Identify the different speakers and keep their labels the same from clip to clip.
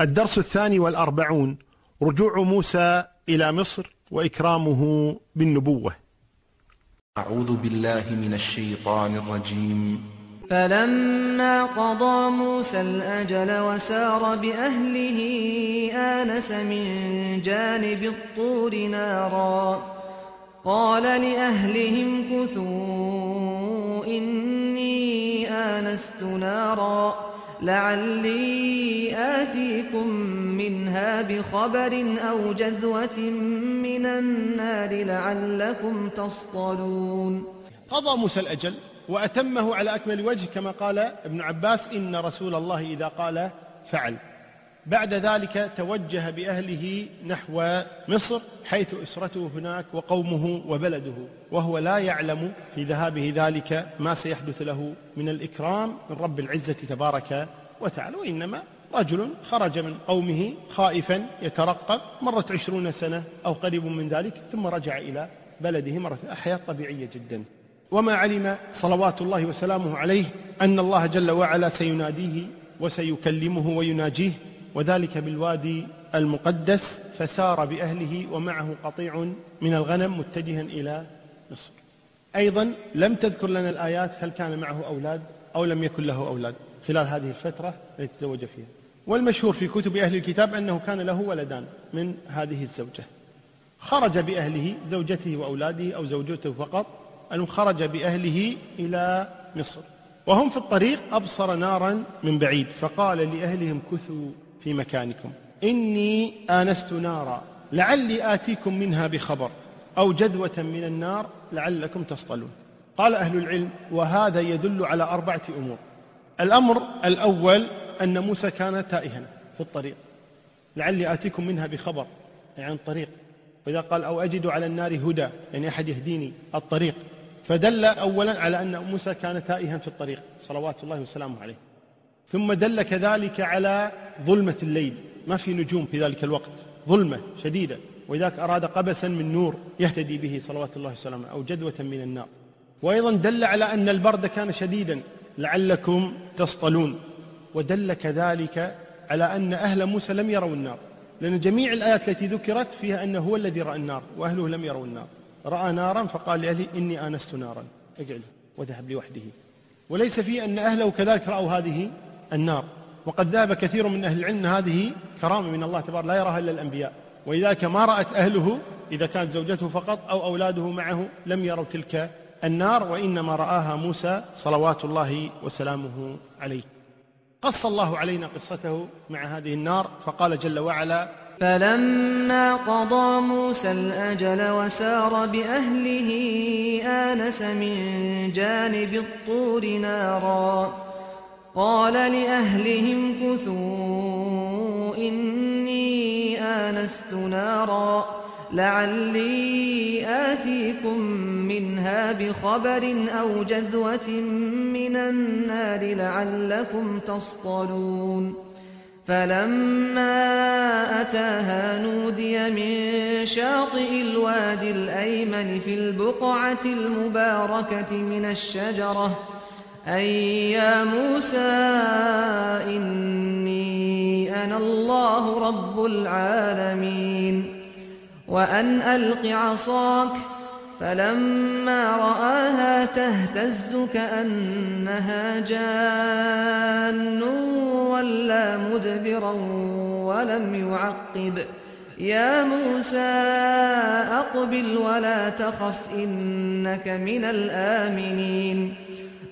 Speaker 1: الدرس الثاني والأربعون رجوع موسى إلى مصر وإكرامه بالنبوة.
Speaker 2: أعوذ بالله من الشيطان الرجيم.
Speaker 3: فلما قضى موسى الأجل وسار بأهله آنس من جانب الطور نارا. قال لأهلهم كثوا إني آنست نارا. لعلي آتيكم منها بخبر أو جذوة من النار لعلكم تصطلون.
Speaker 1: قضى موسى الأجل وأتمه على أكمل وجه كما قال ابن عباس إن رسول الله إذا قال فعل. بعد ذلك توجه بأهله نحو مصر حيث أسرته هناك وقومه وبلده وهو لا يعلم في ذهابه ذلك ما سيحدث له من الإكرام من رب العزة تبارك وتعالى وإنما رجل خرج من قومه خائفا يترقب مرت عشرون سنة أو قريب من ذلك ثم رجع إلى بلده مرة حياة طبيعية جدا. وما علم صلوات الله وسلامه عليه أن الله جل وعلا سيناديه وسيكلمه ويناجيه وذلك بالوادي المقدس فسار بأهله ومعه قطيع من الغنم متجها إلى مصر. أيضا لم تذكر لنا الآيات هل كان معه أولاد أو لم يكن له أولاد خلال هذه الفترة التي تزوج فيها. والمشهور في كتب أهل الكتاب أنه كان له ولدان من هذه الزوجة. خرج بأهله زوجته وأولاده أو زوجته فقط أنه خرج بأهله إلى مصر. وهم في الطريق أبصر نارا من بعيد فقال لأهلهم كثوا في مكانكم. إني آنست نارا لعلي آتيكم منها بخبر أو جذوة من النار لعلكم تصطلون. قال أهل العلم وهذا يدل على أربعة أمور. الأمر الأول أن موسى كان تائها في الطريق. لعلي آتيكم منها بخبر يعني عن طريق. وإذا قال أو أجد على النار هدى يعني أحد يهديني الطريق. فدل أولا على أن موسى كان تائها في الطريق صلوات الله وسلامه عليه. ثم دل كذلك على ظلمة الليل. ما في نجوم في ذلك الوقت. ظلمة شديدة. وإذاك أراد قبسا من نور يهتدي به صلوات الله وسلامه أو جدوة من النار. وأيضا دل على أن البرد كان شديدا. لعلكم تصطلون. ودل كذلك على أن أهل موسى لم يروا النار. لأن جميع الآيات التي ذكرت فيها أنه هو الذي رأى النار وأهله لم يروا النار. رأى نارا فقال لأهله إني آنست نارا. اقعد وذهب لوحده. وليس في أن أهله كذلك رأوا هذه النار. وقد ذهب كثير من أهل العلم هذه كرامة من الله تبارك لا يراها إلا الأنبياء. ولذلك ما رأت أهله إذا كانت زوجته فقط أو أولاده معه لم يروا تلك النار وإنما رآها موسى صلوات الله وسلامه عليه. قص الله علينا قصته مع هذه النار فقال جل وعلا
Speaker 3: فلما قضى موسى الأجل وسار بأهله آنس من جانب الطور نارا. قال لأهلهم كثوا إني آنست نارا لعلي آتيكم منها بخبر أو جذوة من النار لعلكم تصطلون. فلما أتاها نودي من شاطئ الوادي الأيمن في البقعة المباركة من الشجرة أي يا موسى إني أنا الله رب العالمين. وأن ألق عصاك فلما رآها تهتز كأنها جان. ولا مدبرا ولم يعقب. يا موسى أقبل ولا تخف إنك من الآمنين.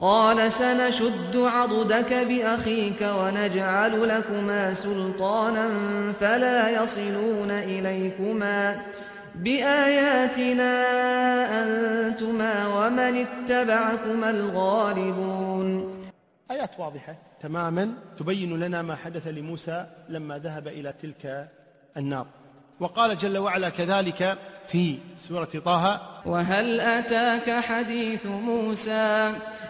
Speaker 3: قال سنشد عضدك بأخيك ونجعل لكما سلطانا فلا يصلون إليكما بآياتنا أنتما ومن اتبعكما الغالبون.
Speaker 1: آيات واضحة. تماما. تبين لنا ما حدث لموسى لما ذهب إلى تلك النار. وقال جل وعلا كذلك في سورة طه.
Speaker 3: وهل أتاك حديث موسى؟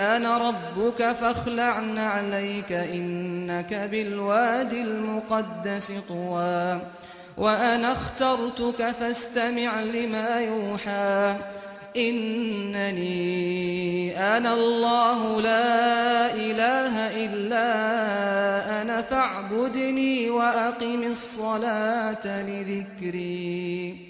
Speaker 3: أنا ربك فاخلع عليك إنك بالواد المقدس طوى. وأنا اخترتك فاستمع لما يوحى. إنني أنا الله لا إله إلا أنا فاعبدني وأقم الصلاة لذكري.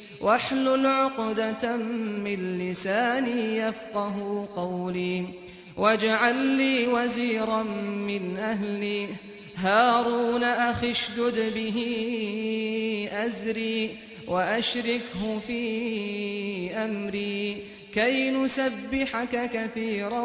Speaker 3: واحلل عقدة من لساني يفقه قولي. واجعل لي وزيرا من أهلي. هارون أخي اشدد به أزري وأشركه في أمري. كي نسبحك كثيرا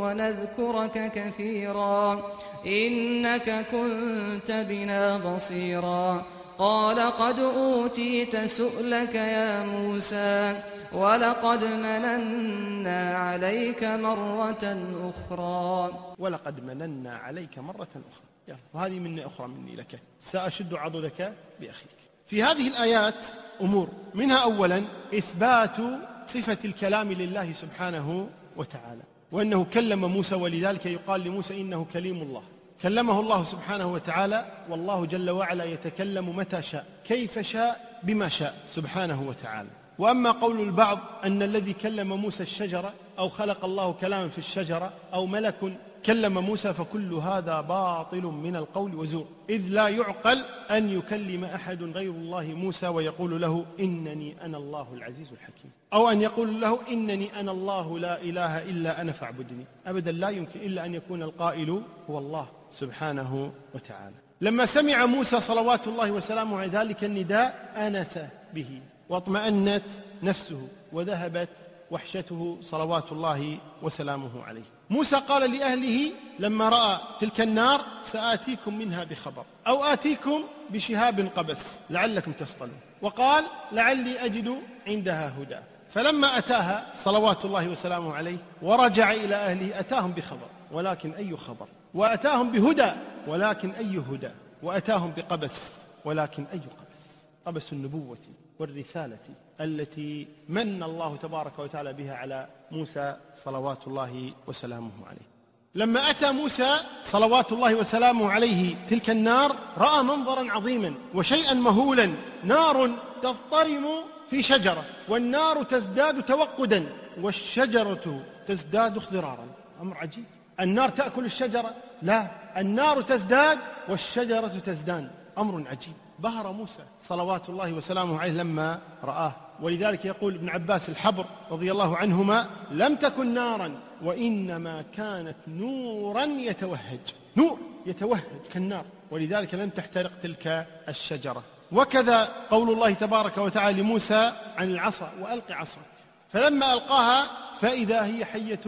Speaker 3: ونذكرك كثيرا. إنك كنت بنا بصيرا. قال قد أوتيت سؤلك يا موسى ولقد مننا عليك مرة أخرى.
Speaker 1: ولقد مننا عليك مرة أخرى. يلا وهذه مني أخرى مني لك. سأشد عضدك بأخيك. في هذه الآيات أمور. منها أولا إثبات صفة الكلام لله سبحانه وتعالى وأنه كلم موسى ولذلك يقال لموسى إنه كليم الله. كلمه الله سبحانه وتعالى والله جل وعلا يتكلم متى شاء كيف شاء بما شاء سبحانه وتعالى. وأما قول البعض أن الذي كلم موسى الشجرة أو خلق الله كلاما في الشجرة أو ملك كلم موسى فكل هذا باطل من القول وزور. إذ لا يعقل أن يكلم أحد غير الله موسى ويقول له إنني أنا الله العزيز الحكيم. أو أن يقول له إنني أنا الله لا إله إلا أنا فاعبدني. أبدا لا يمكن إلا أن يكون القائل هو الله. سبحانه وتعالى. لما سمع موسى صلوات الله وسلامه على ذلك النداء أنس به واطمأنت نفسه وذهبت وحشته صلوات الله وسلامه عليه. موسى قال لأهله لما رأى تلك النار سآتيكم منها بخبر أو آتيكم بشهاب قبس لعلكم تصطلون. وقال لعلي أجد عندها هدى. فلما أتاها صلوات الله وسلامه عليه ورجع إلى أهله أتاهم بخبر ولكن أي خبر؟ وأتاهم بهدى ولكن أي هدى؟ وأتاهم بقبس ولكن أي قبس؟ قبس النبوة والرسالة التي من الله تبارك وتعالى بها على موسى صلوات الله وسلامه عليه. لما أتى موسى صلوات الله وسلامه عليه تلك النار رأى منظرا عظيما وشيئا مهولا نار تضطرم في شجرة والنار تزداد توقدا والشجرة تزداد اخضرارا أمر عجيب. النار تأكل الشجرة لا النار تزداد والشجرة تزدان. أمر عجيب. بهر موسى صلوات الله وسلامه عليه لما رآه. ولذلك يقول ابن عباس الحبر رضي الله عنهما لم تكن نارا وإنما كانت نورا يتوهج. نور يتوهج كالنار. ولذلك لم تحترق تلك الشجرة. وكذا قول الله تبارك وتعالى لموسى عن العصا وألق عصاك. فلما ألقاها فإذا هي حية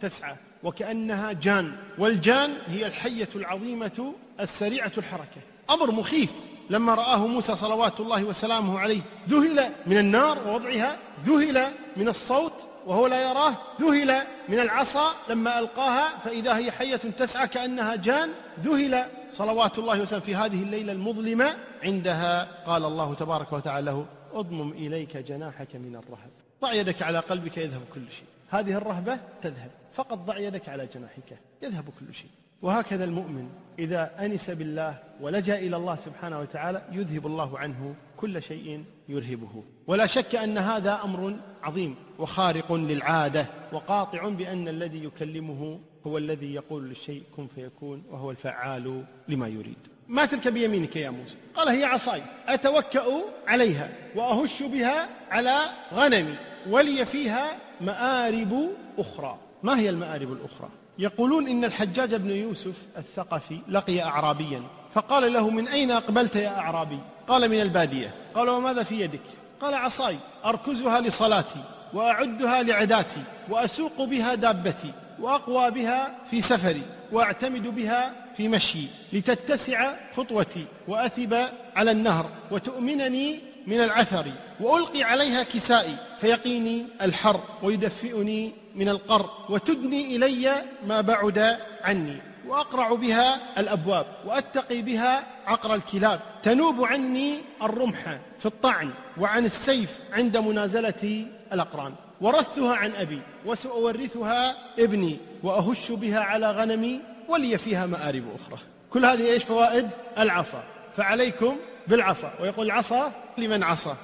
Speaker 1: تسعى. وكأنها جان والجان هي الحية العظيمة السريعة الحركة. أمر مخيف. لما رآه موسى صلوات الله وسلامه عليه ذهل من النار ووضعها ذهل من الصوت وهو لا يراه ذهل من العصا لما ألقاها فإذا هي حية تسعى كأنها جان ذهل صلوات الله وسلامه في هذه الليلة المظلمة عندها. قال الله تبارك وتعالى له أضمم إليك جناحك من الرهب. ضع يدك على قلبك يذهب كل شيء. هذه الرهبة تذهب. فقط ضع يدك على جناحك. يذهب كل شيء. وهكذا المؤمن إذا أنس بالله ولجأ إلى الله سبحانه وتعالى يذهب الله عنه كل شيء يرهبه. ولا شك أن هذا أمر عظيم وخارق للعادة وقاطع بأن الذي يكلمه هو الذي يقول للشيء كن فيكون وهو الفعال لما يريد. ما تلك بيمينك يا موسى؟ قال هي عصاي. أتوكأ عليها وأهش بها على غنمي. ولي فيها مآرب أخرى. ما هي المآرب الأخرى؟ يقولون إن الحجاج بن يوسف الثقفي لقي أعرابيا. فقال له من أين أقبلت يا أعرابي؟ قال من البادية. قال وماذا في يدك؟ قال عصاي أركزها لصلاتي وأعدها لعداتي وأسوق بها دابتي وأقوى بها في سفري وأعتمد بها في مشي لتتسع خطوتي وأثب على النهر وتؤمنني من العثر وألقي عليها كسائي فيقيني الحر ويدفئني من القر وتدني إلي ما بعد عني وأقرع بها الأبواب وأتقي بها عقر الكلاب. تنوب عني الرمح في الطعن وعن السيف عند منازلة الأقران. ورثتها عن أبي وسأورثها ابني وأهش بها على غنمي ولي فيها مآرب أخرى. كل هذه إيش فوائد؟ العصا. فعليكم بالعصا. ويقول العصا لمن عصى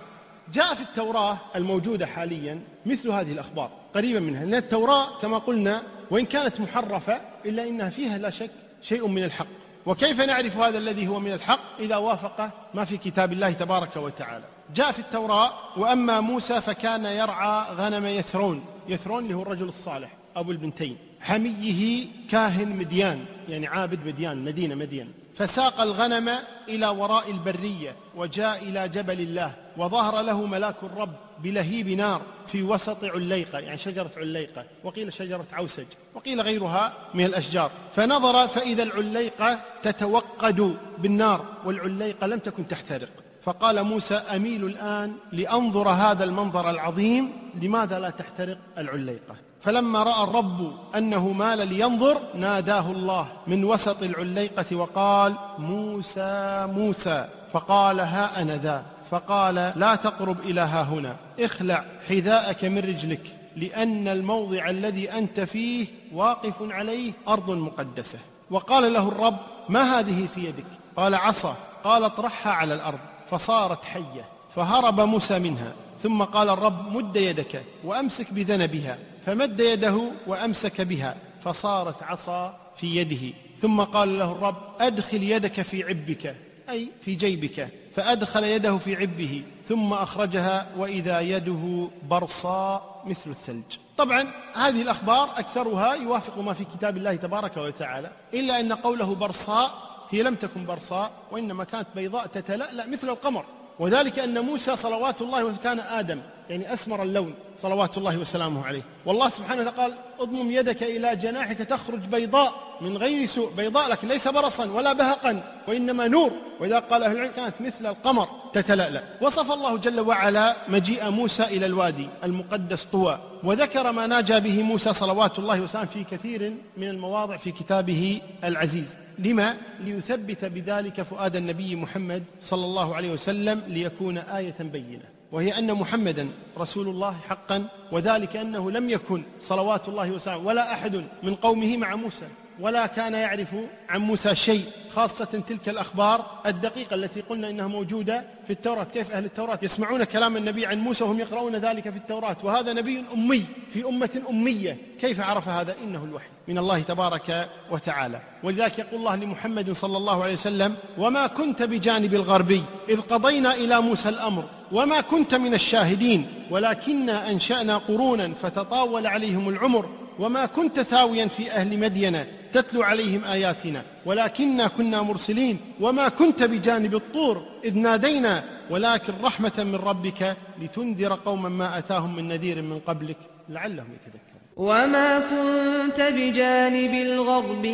Speaker 1: جاء في التوراة الموجودة حاليا مثل هذه الأخبار قريبا منها لأن التوراة كما قلنا وإن كانت محرفة إلا إنها فيها لا شك شيء من الحق. وكيف نعرف هذا الذي هو من الحق؟ إذا وافق ما في كتاب الله تبارك وتعالى. جاء في التوراة وأما موسى فكان يرعى غنم يثرون. يثرون اللي هو الرجل الصالح أبو البنتين. حميه كاهن مديان يعني عابد مديان مدينة مدين. فساق الغنم إلى وراء البرية وجاء إلى جبل الله وظهر له ملاك الرب بلهيب نار في وسط عليقة يعني شجرة عليقة وقيل شجرة عوسج وقيل غيرها من الأشجار. فنظر فإذا العليقة تتوقد بالنار والعليقة لم تكن تحترق. فقال موسى أميل الآن لأنظر هذا المنظر العظيم لماذا لا تحترق العليقة؟ فلما رأى الرب أنه مال لينظر ناداه الله من وسط العليقة وقال موسى موسى. فقال ها أنا ذا. فقال لا تقرب إلى ها هنا اخلع حذاءك من رجلك لأن الموضع الذي أنت فيه واقف عليه أرض مقدسة. وقال له الرب ما هذه في يدك؟ قال عصا. قال اطرحها على الأرض. فصارت حية فهرب موسى منها. ثم قال الرب مد يدك وأمسك بذنبها. فمد يده وأمسك بها فصارت عصا في يده. ثم قال له الرب أدخل يدك في عبك أي في جيبك. فأدخل يده في عبه ثم أخرجها وإذا يده برصاء مثل الثلج. طبعا هذه الأخبار أكثرها يوافق ما في كتاب الله تبارك وتعالى إلا أن قوله برصاء هي لم تكن برصاء وإنما كانت بيضاء تتلألأ مثل القمر. وذلك أن موسى صلوات الله وسلامه كان آدم يعني اسمر اللون صلوات الله وسلامه عليه. والله سبحانه قال اضمم يدك إلى جناحك تخرج بيضاء من غير سوء. بيضاء لكن ليس برصا ولا بهقا وإنما نور. وإذا قال أهل العلم كانت مثل القمر تتلألأ. وصف الله جل وعلا مجيء موسى إلى الوادي المقدس طوى وذكر ما ناجى به موسى صلوات الله وسلامه في كثير من المواضع في كتابه العزيز. لما؟ ليثبت بذلك فؤاد النبي محمد صلى الله عليه وسلم ليكون آية بينة. وهي أن محمدا رسول الله حقا وذلك أنه لم يكن صلوات الله وسلامه ولا أحد من قومه مع موسى. ولا كان يعرف عن موسى شيء خاصة تلك الأخبار الدقيقة التي قلنا إنها موجودة في التوراة. كيف أهل التوراة يسمعون كلام النبي عن موسى وهم يقرؤون ذلك في التوراة؟ وهذا نبي أمي في أمة أمية. كيف عرف هذا؟ إنه الوحي من الله تبارك وتعالى. ولذلك يقول الله لمحمد صلى الله عليه وسلم وما كنت بجانب الغربي إذ قضينا إلى موسى الأمر وما كنت من الشاهدين ولكنا أنشأنا قرونا فتطاول عليهم العمر وما كنت ثاويا في أهل مدين تتلو عليهم آياتنا. ولكنا كنا مرسلين وما كنت بجانب الطور إذ نادينا ولكن رحمة من ربك لتنذر قوما ما أتاهم من نذير من قبلك لعلهم يتذكرون.
Speaker 3: وما كنت بجانب الغرب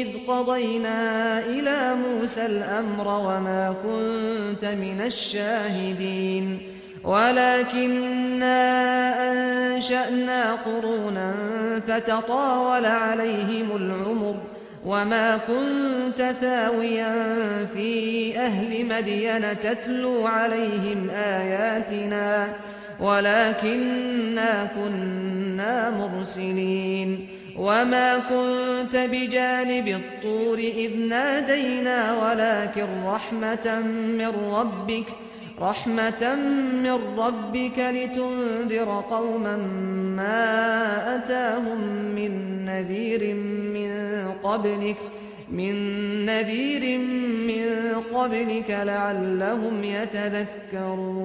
Speaker 3: إذ قضينا إلى موسى الأمر وما كنت من الشاهدين. ولكنا أنشأنا قرونا فتطاول عليهم العمر وما كنت ثاويا في أهل مدين تتلو عليهم آياتنا ولكنا كنا مرسلين وما كنت بجانب الطور إذ نادينا ولكن رحمة من ربك رحمة من ربك لتنذر قوما ما أتاهم من نذير من قبلك من نذير من قبلك لعلهم يتذكرون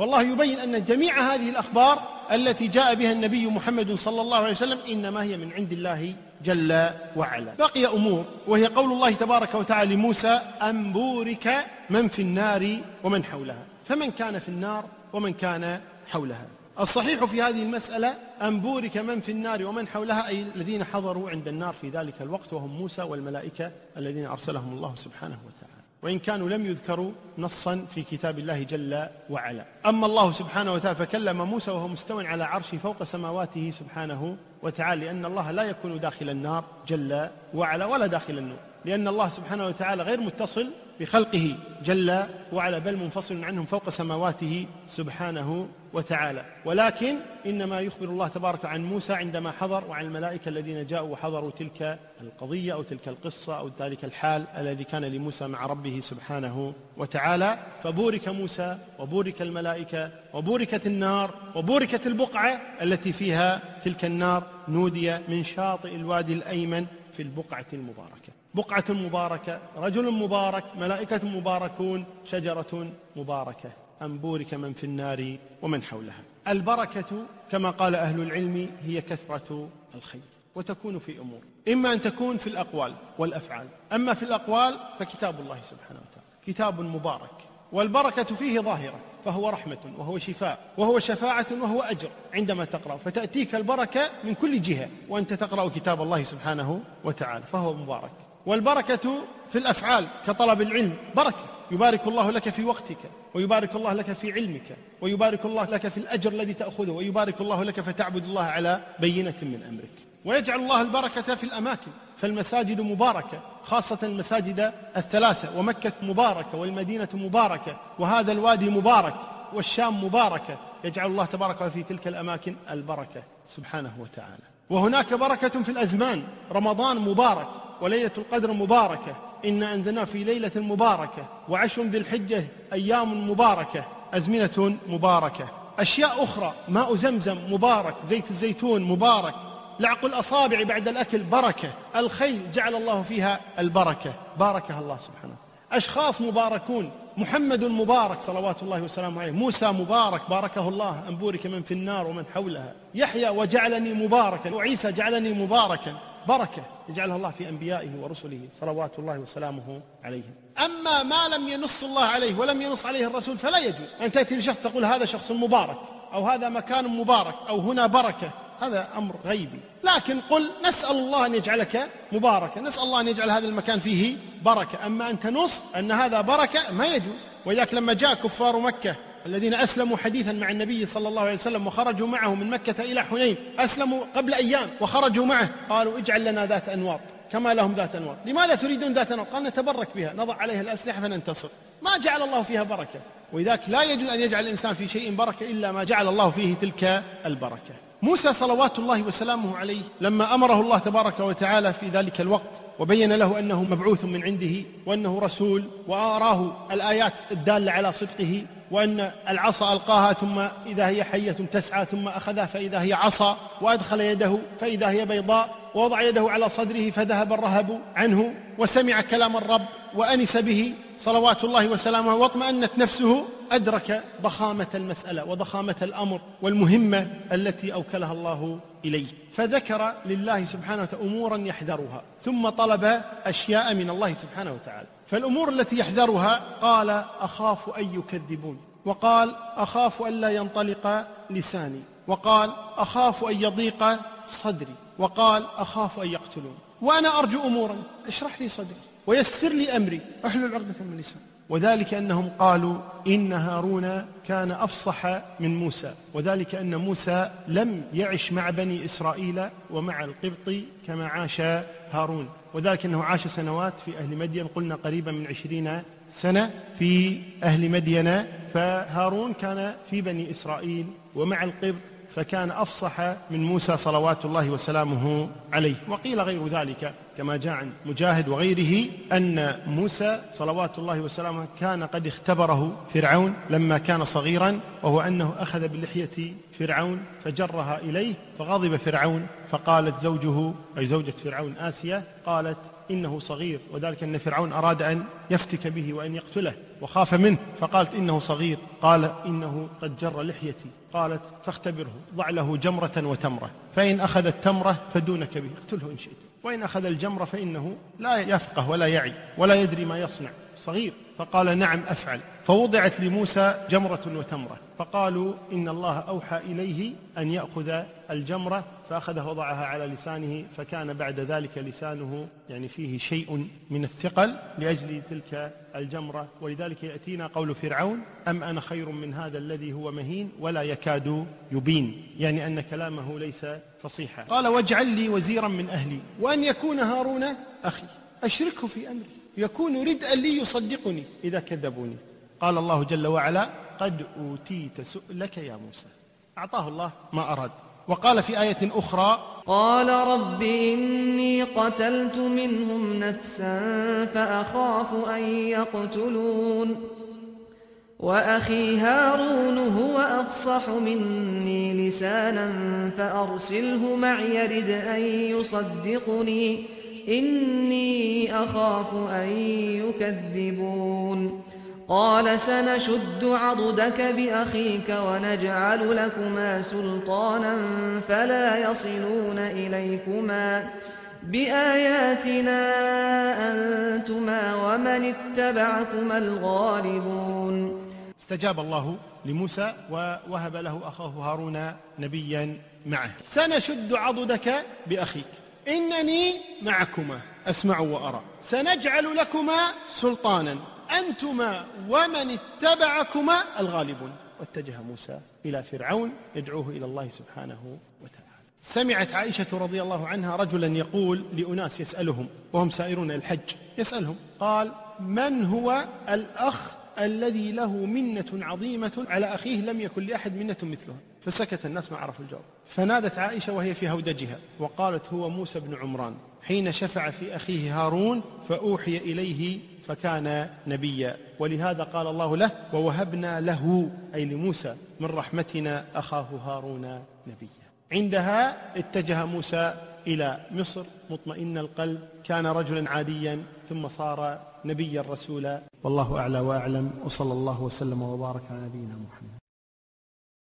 Speaker 1: فالله يبين أن جميع هذه الأخبار التي جاء بها النبي محمد صلى الله عليه وسلم إنما هي من عند الله جل وعلا. بقي أمور وهي قول الله تبارك وتعالى لموسى أن بورك من في النار ومن حولها؟ فمن كان في النار ومن كان حولها؟ الصحيح في هذه المسألة أن بورك من في النار ومن حولها؟ أي الذين حضروا عند النار في ذلك الوقت وهم موسى والملائكة الذين أرسلهم الله سبحانه وتعالى. وإن كانوا لم يذكروا نصا في كتاب الله جل وعلا. أما الله سبحانه وتعالى فكلم موسى وهو مستوى على عرشه فوق سماواته سبحانه وتعالى لأن الله لا يكون داخل النار جل وعلا ولا داخل النور لأن الله سبحانه وتعالى غير متصل بخلقه جل وعلا بل منفصل عنهم فوق سماواته سبحانه وتعالى. ولكن إنما يخبر الله تبارك عن موسى عندما حضر وعن الملائكة الذين جاءوا وحضروا تلك القضية أو تلك القصة أو ذلك الحال الذي كان لموسى مع ربه سبحانه وتعالى. فبورك موسى وبورك الملائكة وبوركت النار وبوركت البقعة التي فيها تلك النار نودي من شاطئ الوادي الأيمن في البقعة المباركة. بقعة مباركة رجل مبارك ملائكة مباركون شجرة مباركة. أن بورك من في النار ومن حولها. البركة كما قال أهل العلم هي كثرة الخير وتكون في أمور. إما أن تكون في الأقوال والأفعال. أما في الأقوال فكتاب الله سبحانه وتعالى. كتاب مبارك. والبركة فيه ظاهرة فهو رحمة وهو شفاء وهو شفاعة وهو أجر. عندما تقرأ فتأتيك البركة من كل جهة وأنت تقرأ كتاب الله سبحانه وتعالى فهو مبارك. والبركة في الأفعال كطلب العلم. بركة. يبارك الله لك في وقتك ويبارك الله لك في علمك ويبارك الله لك في الأجر الذي تأخذه ويبارك الله لك فتعبد الله على بينة من أمرك. ويجعل الله البركة في الأماكن. فالمساجد مباركة خاصة المساجد الثلاثة ومكة مباركة والمدينة مباركة وهذا الوادي مبارك والشام مباركة. يجعل الله تبارك في تلك الأماكن البركة سبحانه وتعالى. وهناك بركة في الأزمان. رمضان مبارك. وليلة القدر مباركة. إنا أنزلناه في ليلة مباركة. وعشر ذي الحجة أيام مباركة. أزمنة مباركة. أشياء أخرى. ماء زمزم مبارك. زيت الزيتون مبارك. لعق الأصابع بعد الأكل بركة. الخيل جعل الله فيها البركة. باركها الله سبحانه. أشخاص مباركون. محمد مبارك صلوات الله وسلامه عليه. موسى مبارك. باركه الله. أن بورك من في النار ومن حولها. يحيى وجعلني مباركا. وعيسى جعلني مباركا. بركة يجعلها الله في أنبيائه ورسله صلوات الله وسلامه عليهم. أما ما لم ينص الله عليه ولم ينص عليه الرسول فلا يجوز. أن تأتي لشخص تقول هذا شخص مبارك أو هذا مكان مبارك أو هنا بركة هذا أمر غيبي. لكن قل نسأل الله أن يجعلك مباركا نسأل الله أن يجعل هذا المكان فيه بركة. أما أن تنص أن هذا بركة ما يجوز. ولذلك لما جاء كفار مكة الذين أسلموا حديثا مع النبي صلى الله عليه وسلم وخرجوا معه من مكة إلى حنين أسلموا قبل أيام وخرجوا معه. قالوا اجعل لنا ذات أنواط كما لهم ذات أنواط. لماذا تريدون ذات أنواط؟ قال نتبرك بها نضع عليها الأسلحة فننتصر. ما جعل الله فيها بركة. ولذلك لا يجوز أن يجعل الإنسان في شيء بركة إلا ما جعل الله فيه تلك البركة. موسى صلوات الله وسلامه عليه لما أمره الله تبارك وتعالى في ذلك الوقت وبين له أنه مبعوث من عنده وأنه رسول وأراه الآيات الدالة على صدقه وأن العصا ألقاها ثم إذا هي حية تسعى ثم أخذها فإذا هي عصا وأدخل يده فإذا هي بيضاء ووضع يده على صدره فذهب الرهب عنه وسمع كلام الرب وأنس به صلوات الله وسلامه واطمأنت نفسه أدرك ضخامة المسألة وضخامة الأمر والمهمة التي أوكلها الله إليه. فذكر لله سبحانه وتعالى أمورا يحذرها ثم طلب أشياء من الله سبحانه وتعالى. فالأمور التي يحذرها قال أخاف أن يكذبون وقال أخاف أن لا ينطلق لساني وقال أخاف أن يضيق صدري وقال أخاف أن يقتلون. وأنا أرجو أمورا اشرح لي صدري. ويسر لي أمري. أحلل عقدة من لساني وذلك أنهم قالوا إن هارون كان أفصح من موسى. وذلك أن موسى لم يعش مع بني إسرائيل ومع القبط كما عاش هارون. وذلك أنه عاش سنوات في أهل مدين. قلنا قريبا من عشرين سنة في أهل مدين. فهارون كان في بني إسرائيل ومع القبط فكان أفصح من موسى صلوات الله وسلامه عليه. وقيل غير ذلك كما جاء عن مجاهد وغيره أن موسى صلوات الله وسلامه كان قد اختبره فرعون لما كان صغيرا وهو أنه أخذ بلحية فرعون فجرها إليه فغضب فرعون فقالت زوجه أي زوجة فرعون آسيا قالت إنه صغير وذلك أن فرعون أراد أن يفتك به وأن يقتله. وخاف منه فقالت إنه صغير. قال إنه قد جر لحيتي. قالت فاختبره ضع له جمرة وتمرة. فإن أخذ التمرة فدونك به اقتله إن شئت. وإن أخذ الجمرة فإنه لا يفقه ولا يعي ولا يدري ما يصنع. صغير فقال نعم أفعل. فوضعت لموسى جمرة وتمرة فقالوا إن الله أوحى إليه أن يأخذ الجمرة فأخذها وضعها على لسانه فكان بعد ذلك لسانه يعني فيه شيء من الثقل لأجل تلك الجمرة. ولذلك يأتينا قول فرعون أم أنا خير من هذا الذي هو مهين ولا يكاد يبين؟ يعني أن كلامه ليس فصيحا. قال واجعل لي وزيرا من أهلي وأن يكون هارون أخي أشركه في أمري. يكون ردءا لي يصدقني إذا كذبوني. قال الله جل وعلا قد أوتيت سؤلك يا موسى. أعطاه الله ما أراد. وقال في آية أخرى
Speaker 3: قال رب إني قتلت منهم نفسا فأخاف أن يقتلون. وأخي هارون هو أفصح مني لسانا فأرسله معي رد أن يصدقني. إني أخاف أن يكذبون. قال سنشد عضدك بأخيك ونجعل لكما سلطانا فلا يصلون إليكما. بآياتنا أنتما ومن اتبعكما الغالبون.
Speaker 1: استجاب الله لموسى ووهب له أخاه هارون نبيا معه. سنشد عضدك بأخيك. إنني معكما أسمع وأرى. سنجعل لكما سلطانا. أنتما ومن اتبعكما الغالبون. واتجه موسى إلى فرعون يدعوه إلى الله سبحانه وتعالى. سمعت عائشة رضي الله عنها رجلا يقول لأناس يسألهم وهم سائرون الحج يسألهم قال من هو الأخ الذي له منة عظيمة على أخيه لم يكن لأحد منة مثلها؟ فسكت الناس ما عرفوا الجواب. فنادت عائشة وهي في هودجها وقالت هو موسى بن عمران. حين شفع في أخيه هارون فأوحي إليه فكان نبيا. ولهذا قال الله له ووهبنا له أي لموسى من رحمتنا أخاه هارون نبيا. عندها اتجه موسى إلى مصر مطمئن القلب كان رجلا عاديا ثم صار نبيا رسولا. والله أعلى وأعلم وصلى الله وسلم وبارك على نبينا محمد.